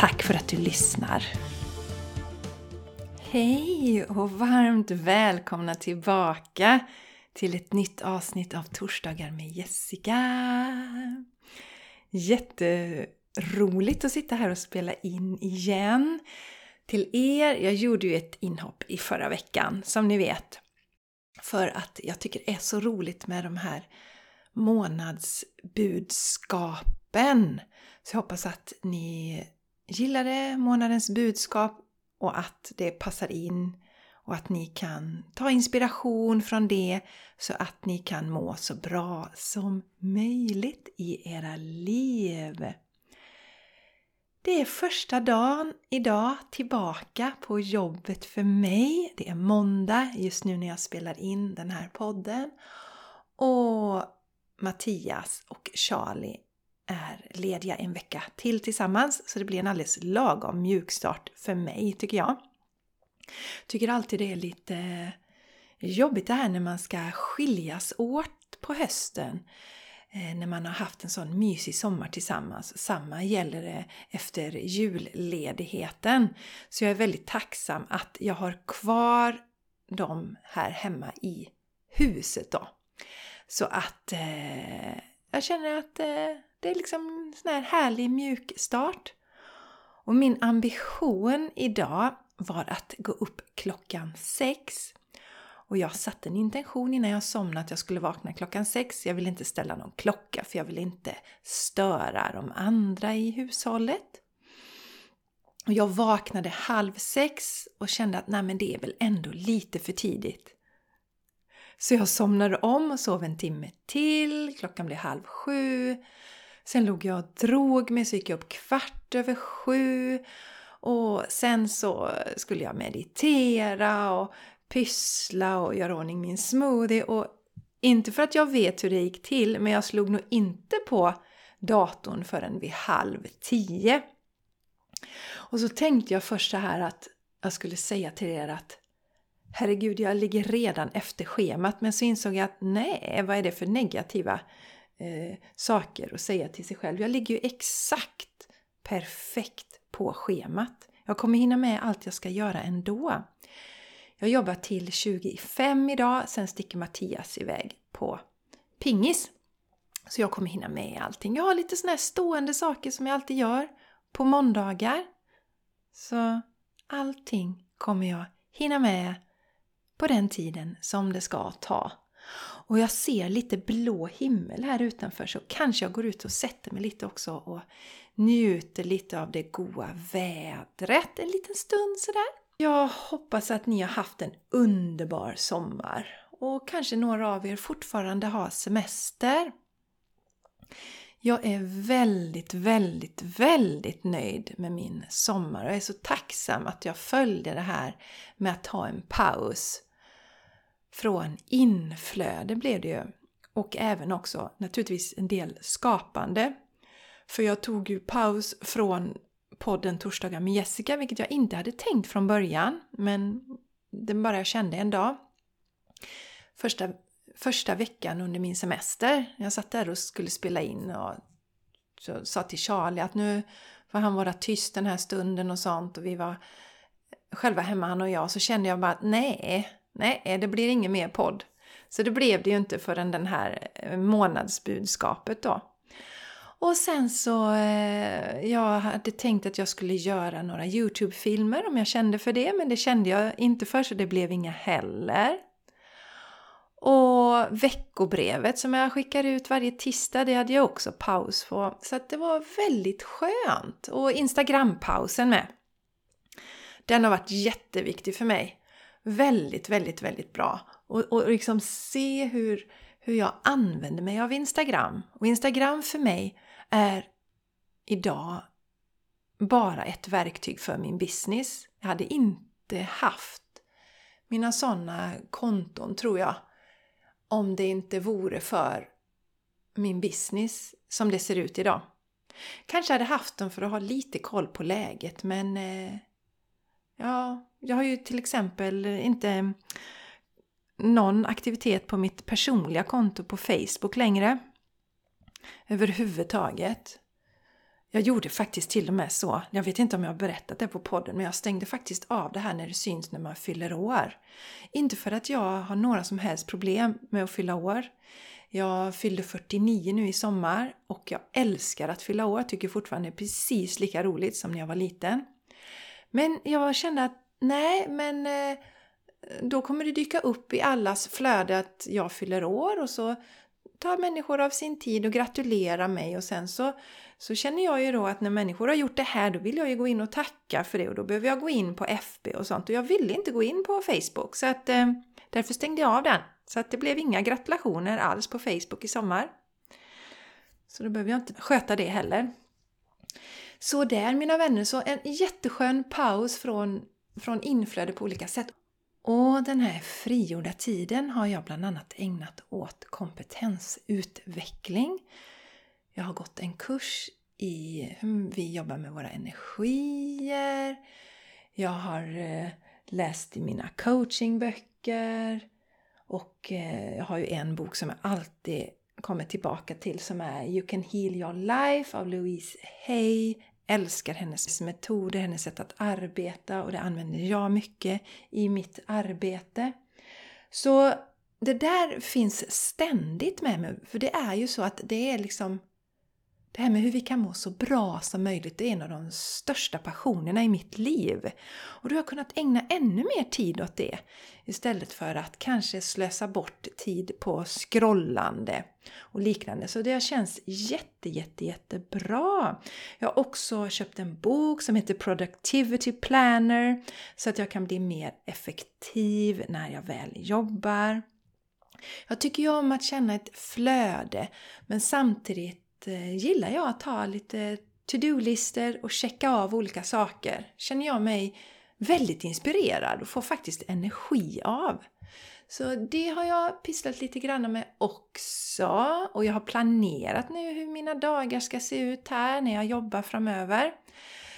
Tack för att du lyssnar! Hej och varmt välkomna tillbaka till ett nytt avsnitt av Torsdagar med Jessica! Jätteroligt att sitta här och spela in igen. Till er, jag gjorde ju ett inhopp i förra veckan som ni vet. För att jag tycker det är så roligt med de här månadsbudskapen. Så jag hoppas att ni gillade månadens budskap och att det passar in och att ni kan ta inspiration från det så att ni kan må så bra som möjligt i era liv. Det är första dagen idag tillbaka på jobbet för mig. Det är måndag just nu när jag spelar in den här podden. Och Mattias och Charlie är lediga en vecka till tillsammans så det blir en alldeles lagom mjukstart för mig tycker jag. Tycker alltid det är lite eh, jobbigt det här när man ska skiljas åt på hösten eh, när man har haft en sån mysig sommar tillsammans. Samma gäller det efter julledigheten. Så jag är väldigt tacksam att jag har kvar dem här hemma i huset då. Så att eh, jag känner att eh, det är liksom en sån här härlig mjuk start. Och min ambition idag var att gå upp klockan sex. Och jag satte en intention innan jag somnade att jag skulle vakna klockan sex. Jag ville inte ställa någon klocka för jag ville inte störa de andra i hushållet. Och jag vaknade halv sex och kände att nej men det är väl ändå lite för tidigt. Så jag somnade om och sov en timme till, klockan blev halv sju. Sen låg jag och drog mig så gick jag upp kvart över sju. Och sen så skulle jag meditera och pyssla och göra ordning min smoothie. Och inte för att jag vet hur det gick till, men jag slog nog inte på datorn förrän vid halv tio. Och så tänkte jag först så här att jag skulle säga till er att Herregud, jag ligger redan efter schemat. Men så insåg jag att nej, vad är det för negativa eh, saker och säga till sig själv. Jag ligger ju exakt perfekt på schemat. Jag kommer hinna med allt jag ska göra ändå. Jag jobbar till 25 idag, sen sticker Mattias iväg på pingis. Så jag kommer hinna med allting. Jag har lite såna här stående saker som jag alltid gör på måndagar. Så allting kommer jag hinna med på den tiden som det ska ta och jag ser lite blå himmel här utanför så kanske jag går ut och sätter mig lite också och njuter lite av det goa vädret en liten stund sådär. Jag hoppas att ni har haft en underbar sommar och kanske några av er fortfarande har semester. Jag är väldigt, väldigt, väldigt nöjd med min sommar och jag är så tacksam att jag följde det här med att ta en paus från inflöde blev det ju. Och även också naturligtvis en del skapande. För jag tog ju paus från podden Torsdagar med Jessica, vilket jag inte hade tänkt från början. Men det bara jag kände en dag. Första, första veckan under min semester. Jag satt där och skulle spela in och så sa till Charlie att nu får han vara tyst den här stunden och sånt. Och vi var själva hemma han och jag. Så kände jag bara att nej, Nej, eh, det blir ingen mer podd. Så det blev det ju inte förrän den här eh, månadsbudskapet då. Och sen så, eh, jag hade tänkt att jag skulle göra några Youtube-filmer om jag kände för det, men det kände jag inte för så det blev inga heller. Och veckobrevet som jag skickar ut varje tisdag, det hade jag också paus på. Så att det var väldigt skönt. Och Instagram-pausen med. Den har varit jätteviktig för mig väldigt, väldigt, väldigt bra. Och, och liksom se hur, hur jag använder mig av Instagram. Och Instagram för mig är idag bara ett verktyg för min business. Jag hade inte haft mina sådana konton, tror jag, om det inte vore för min business som det ser ut idag. Kanske hade haft dem för att ha lite koll på läget men eh, ja, jag har ju till exempel inte någon aktivitet på mitt personliga konto på Facebook längre. Överhuvudtaget. Jag gjorde faktiskt till och med så, jag vet inte om jag har berättat det på podden, men jag stängde faktiskt av det här när det syns när man fyller år. Inte för att jag har några som helst problem med att fylla år. Jag fyllde 49 nu i sommar och jag älskar att fylla år, tycker fortfarande det är precis lika roligt som när jag var liten. Men jag kände att nej, men eh, då kommer det dyka upp i allas flöde att jag fyller år och så tar människor av sin tid och gratulerar mig och sen så, så känner jag ju då att när människor har gjort det här då vill jag ju gå in och tacka för det och då behöver jag gå in på FB och sånt och jag ville inte gå in på Facebook så att eh, därför stängde jag av den. Så att det blev inga gratulationer alls på Facebook i sommar. Så då behöver jag inte sköta det heller. Så där mina vänner, så en jätteskön paus från, från inflöde på olika sätt. Och den här frigjorda tiden har jag bland annat ägnat åt kompetensutveckling. Jag har gått en kurs i hur vi jobbar med våra energier. Jag har eh, läst i mina coachingböcker. Och eh, jag har ju en bok som jag alltid kommer tillbaka till som är You can heal your life av Louise Hay älskar hennes metoder, hennes sätt att arbeta och det använder jag mycket i mitt arbete. Så det där finns ständigt med mig, för det är ju så att det är liksom det här med hur vi kan må så bra som möjligt, det är en av de största passionerna i mitt liv. Och då har jag kunnat ägna ännu mer tid åt det istället för att kanske slösa bort tid på scrollande och liknande. Så det känns jätte, jätte, jättebra. Jag har också köpt en bok som heter Productivity Planner så att jag kan bli mer effektiv när jag väl jobbar. Jag tycker ju om att känna ett flöde men samtidigt Eh, gillar jag att ha lite to-do-listor och checka av olika saker. Känner jag mig väldigt inspirerad och får faktiskt energi av. Så det har jag pysslat lite grann med också. Och jag har planerat nu hur mina dagar ska se ut här när jag jobbar framöver.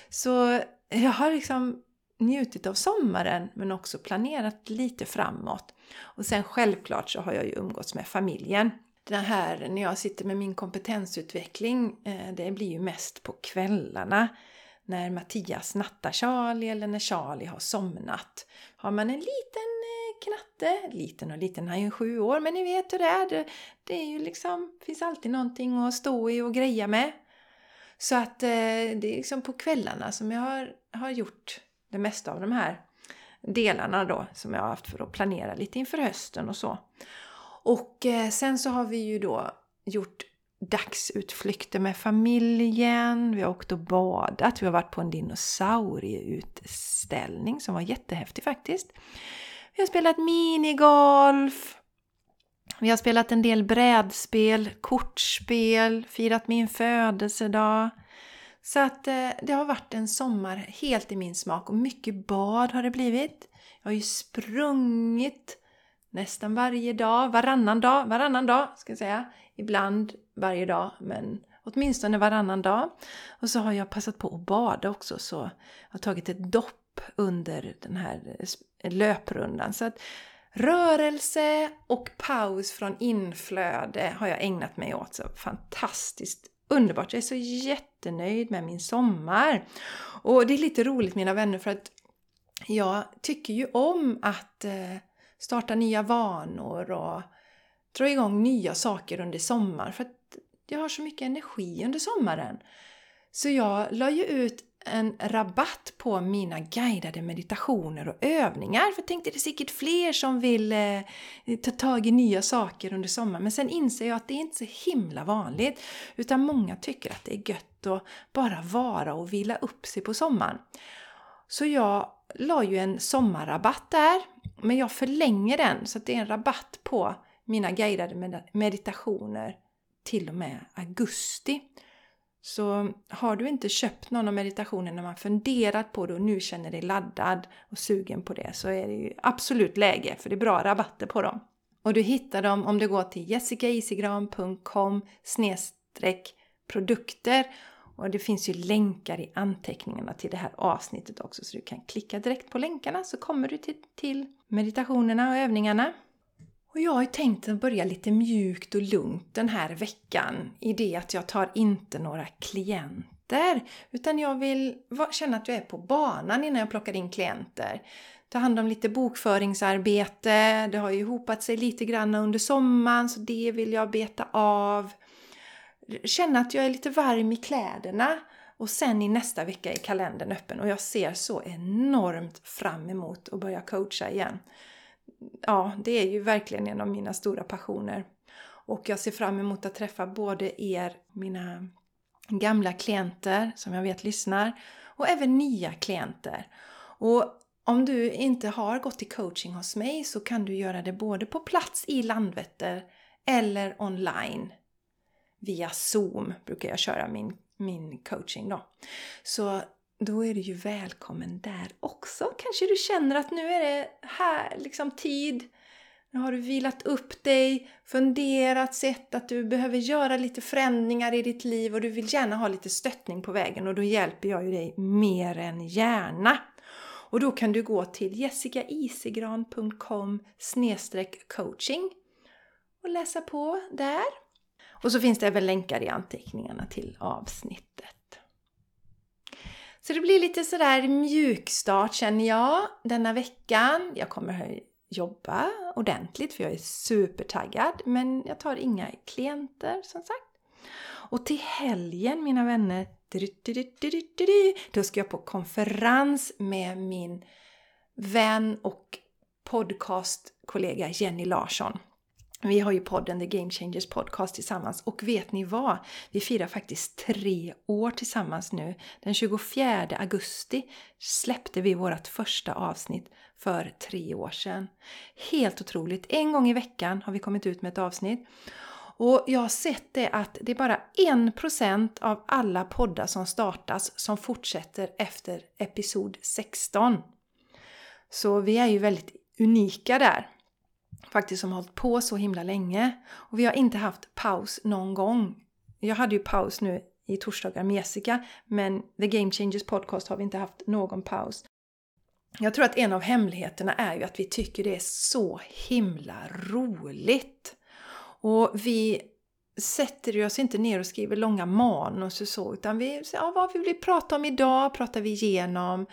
Så jag har liksom njutit av sommaren men också planerat lite framåt. Och sen självklart så har jag ju umgåtts med familjen det här när jag sitter med min kompetensutveckling, eh, det blir ju mest på kvällarna. När Mattias nattar Charlie eller när Charlie har somnat. Har man en liten eh, knatte, liten och liten, han är ju sju år, men ni vet hur det är. Det, det är ju liksom, finns alltid någonting att stå i och greja med. Så att eh, det är liksom på kvällarna som jag har, har gjort det mesta av de här delarna då som jag har haft för att planera lite inför hösten och så. Och eh, sen så har vi ju då gjort dagsutflykter med familjen, vi har åkt och badat, vi har varit på en dinosaurieutställning som var jättehäftig faktiskt. Vi har spelat minigolf, vi har spelat en del brädspel, kortspel, firat min födelsedag. Så att eh, det har varit en sommar helt i min smak och mycket bad har det blivit. Jag har ju sprungit nästan varje dag, varannan dag, varannan dag ska jag säga. Ibland varje dag, men åtminstone varannan dag. Och så har jag passat på att bada också, så jag har tagit ett dopp under den här löprundan. Så att rörelse och paus från inflöde har jag ägnat mig åt. Så fantastiskt underbart! Jag är så jättenöjd med min sommar. Och det är lite roligt mina vänner för att jag tycker ju om att eh, starta nya vanor och dra igång nya saker under sommaren för att jag har så mycket energi under sommaren. Så jag la ju ut en rabatt på mina guidade meditationer och övningar. För jag tänkte det är säkert fler som vill eh, ta tag i nya saker under sommaren. Men sen inser jag att det är inte så himla vanligt. Utan många tycker att det är gött att bara vara och vila upp sig på sommaren. Så jag la ju en sommarrabatt där men jag förlänger den så att det är en rabatt på mina guidade meditationer till och med augusti. Så har du inte köpt någon av meditationerna man funderat på det och nu känner dig laddad och sugen på det så är det ju absolut läge för det är bra rabatter på dem. Och du hittar dem om du går till jessicaisigran.com produkter och det finns ju länkar i anteckningarna till det här avsnittet också så du kan klicka direkt på länkarna så kommer du till, till meditationerna och övningarna. Och jag har ju tänkt att börja lite mjukt och lugnt den här veckan i det att jag tar inte några klienter utan jag vill känna att jag är på banan innan jag plockar in klienter. Ta hand om lite bokföringsarbete, det har ju hopat sig lite grann under sommaren så det vill jag beta av. Känna att jag är lite varm i kläderna och sen i nästa vecka är kalendern öppen och jag ser så enormt fram emot att börja coacha igen ja, det är ju verkligen en av mina stora passioner. Och jag ser fram emot att träffa både er, mina gamla klienter som jag vet lyssnar, och även nya klienter. Och om du inte har gått i coaching hos mig så kan du göra det både på plats i Landvetter eller online. Via Zoom brukar jag köra min, min coaching då. Så då är du ju välkommen där också. Kanske du känner att nu är det här liksom tid. Nu har du vilat upp dig, funderat, sett att du behöver göra lite förändringar i ditt liv och du vill gärna ha lite stöttning på vägen och då hjälper jag ju dig mer än gärna. Och då kan du gå till jessicaisigran.com coaching och läsa på där. Och så finns det även länkar i anteckningarna till avsnittet. Så det blir lite sådär mjukstart känner jag denna veckan. Jag kommer jobba ordentligt för jag är supertaggad men jag tar inga klienter som sagt. Och till helgen mina vänner, då ska jag på konferens med min vän och podcastkollega Jenny Larsson. Vi har ju podden The Game Changers Podcast tillsammans och vet ni vad? Vi firar faktiskt tre år tillsammans nu. Den 24 augusti släppte vi vårt första avsnitt för tre år sedan. Helt otroligt! En gång i veckan har vi kommit ut med ett avsnitt. Och jag har sett det att det är bara 1% av alla poddar som startas som fortsätter efter episod 16. Så vi är ju väldigt unika där faktiskt som har hållit på så himla länge. Och vi har inte haft paus någon gång. Jag hade ju paus nu i torsdagar med Jessica, men The Game Changers Podcast har vi inte haft någon paus. Jag tror att en av hemligheterna är ju att vi tycker det är så himla roligt. Och vi sätter oss inte ner och skriver långa manus och så, utan vi, ja, vad vill vi prata om idag? Pratar vi igenom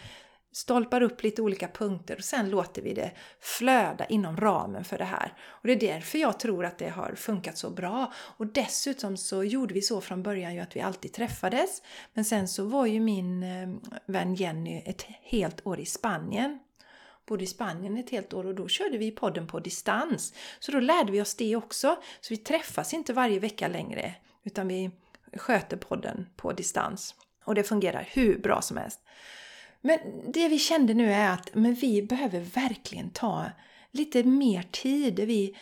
stolpar upp lite olika punkter och sen låter vi det flöda inom ramen för det här. Och det är därför jag tror att det har funkat så bra. Och dessutom så gjorde vi så från början ju att vi alltid träffades. Men sen så var ju min eh, vän Jenny ett helt år i Spanien. Bodde i Spanien ett helt år och då körde vi podden på distans. Så då lärde vi oss det också. Så vi träffas inte varje vecka längre utan vi sköter podden på distans. Och det fungerar hur bra som helst. Men det vi kände nu är att men vi behöver verkligen ta lite mer tid. Vi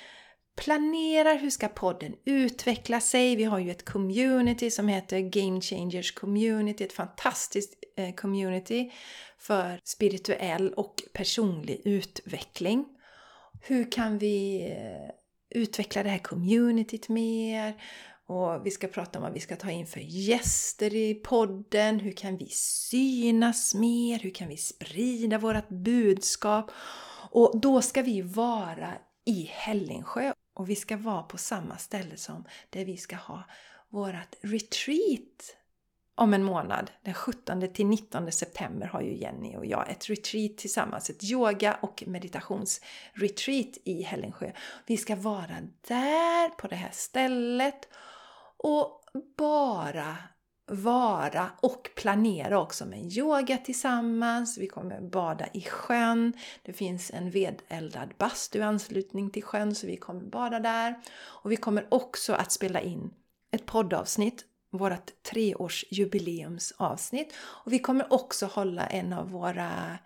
planerar hur ska podden utveckla sig. Vi har ju ett community som heter Game Changers Community, ett fantastiskt eh, community för spirituell och personlig utveckling. Hur kan vi eh, utveckla det här communityt mer? Och vi ska prata om vad vi ska ta in för gäster i podden. Hur kan vi synas mer? Hur kan vi sprida vårt budskap? Och då ska vi vara i Hällingsjö och vi ska vara på samma ställe som där vi ska ha vårt retreat om en månad. Den 17 till 19 september har ju Jenny och jag ett retreat tillsammans, ett yoga och meditationsretreat i Hällingsjö. Vi ska vara där på det här stället och bara vara och planera också med yoga tillsammans. Vi kommer bada i sjön. Det finns en vedeldad bastu i anslutning till sjön så vi kommer bada där. Och vi kommer också att spela in ett poddavsnitt, vårt treårsjubileumsavsnitt. Och vi kommer också hålla en av våra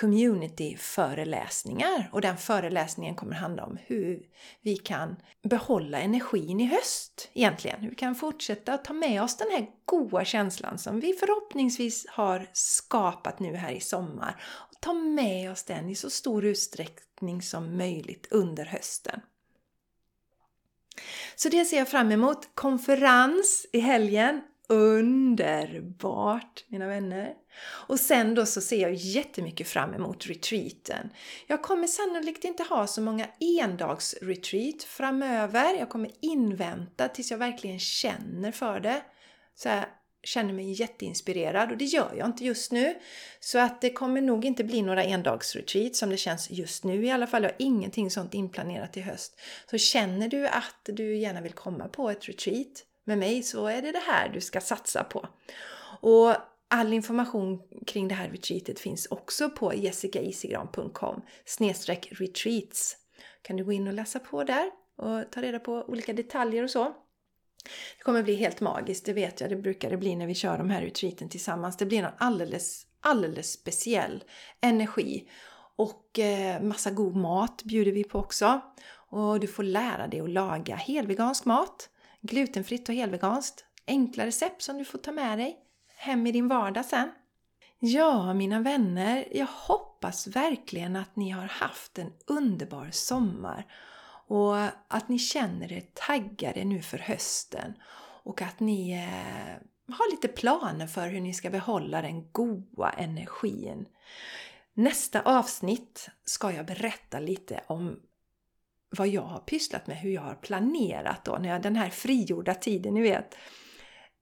community-föreläsningar och den föreläsningen kommer handla om hur vi kan behålla energin i höst egentligen. Hur vi kan fortsätta att ta med oss den här goda känslan som vi förhoppningsvis har skapat nu här i sommar och ta med oss den i så stor utsträckning som möjligt under hösten. Så det ser jag fram emot. Konferens i helgen underbart mina vänner! Och sen då så ser jag jättemycket fram emot retreaten. Jag kommer sannolikt inte ha så många endagsretreat framöver. Jag kommer invänta tills jag verkligen känner för det. Så jag känner mig jätteinspirerad och det gör jag inte just nu. Så att det kommer nog inte bli några endagsretreat som det känns just nu i alla fall. Jag har ingenting sånt inplanerat i höst. Så känner du att du gärna vill komma på ett retreat med mig så är det det här du ska satsa på. Och all information kring det här retreatet finns också på jessicaisigran.com retreats. Kan du gå in och läsa på där och ta reda på olika detaljer och så. Det kommer bli helt magiskt, det vet jag. Det brukar det bli när vi kör de här retreaten tillsammans. Det blir en alldeles, alldeles speciell energi. Och eh, massa god mat bjuder vi på också. Och du får lära dig att laga helvegansk mat glutenfritt och helveganskt. Enkla recept som du får ta med dig hem i din vardag sen. Ja, mina vänner, jag hoppas verkligen att ni har haft en underbar sommar och att ni känner er taggade nu för hösten och att ni eh, har lite planer för hur ni ska behålla den goda energin. Nästa avsnitt ska jag berätta lite om vad jag har pysslat med, hur jag har planerat då, när jag, den här frigjorda tiden, ni vet,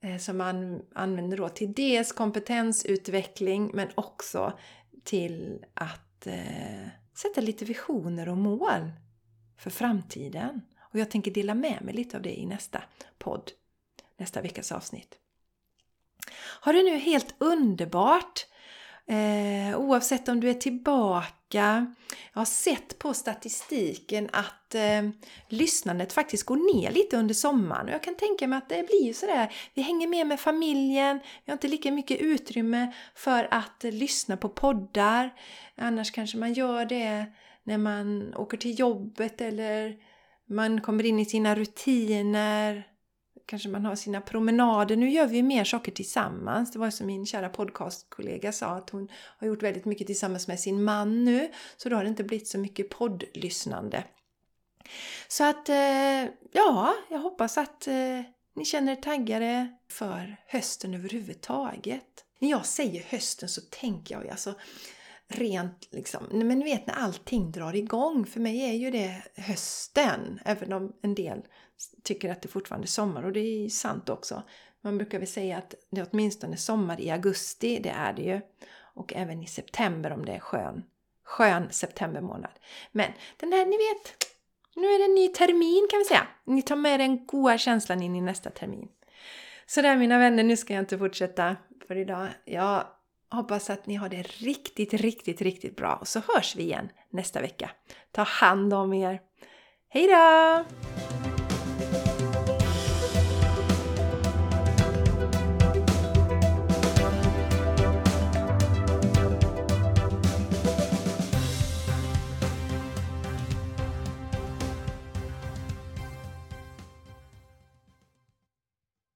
eh, som man använder då till dels kompetensutveckling men också till att eh, sätta lite visioner och mål för framtiden. Och jag tänker dela med mig lite av det i nästa podd, nästa veckas avsnitt. Har det nu helt underbart! Eh, oavsett om du är tillbaka. Jag har sett på statistiken att eh, lyssnandet faktiskt går ner lite under sommaren. Och jag kan tänka mig att det blir ju sådär. Vi hänger med med familjen. Vi har inte lika mycket utrymme för att eh, lyssna på poddar. Annars kanske man gör det när man åker till jobbet eller man kommer in i sina rutiner kanske man har sina promenader. Nu gör vi mer saker tillsammans. Det var som min kära podcastkollega sa att hon har gjort väldigt mycket tillsammans med sin man nu. Så då har det inte blivit så mycket poddlyssnande. Så att, eh, ja, jag hoppas att eh, ni känner er taggade för hösten överhuvudtaget. När jag säger hösten så tänker jag ju alltså rent liksom, men ni vet när allting drar igång. För mig är ju det hösten, även om en del tycker att det fortfarande är sommar och det är sant också. Man brukar väl säga att det är åtminstone sommar i augusti, det är det ju. Och även i september om det är skön, skön septembermånad. Men den här, ni vet, nu är det en ny termin kan vi säga. Ni tar med den goda känslan in i nästa termin. Sådär mina vänner, nu ska jag inte fortsätta för idag. Jag hoppas att ni har det riktigt, riktigt, riktigt bra. Och så hörs vi igen nästa vecka. Ta hand om er! Hejdå!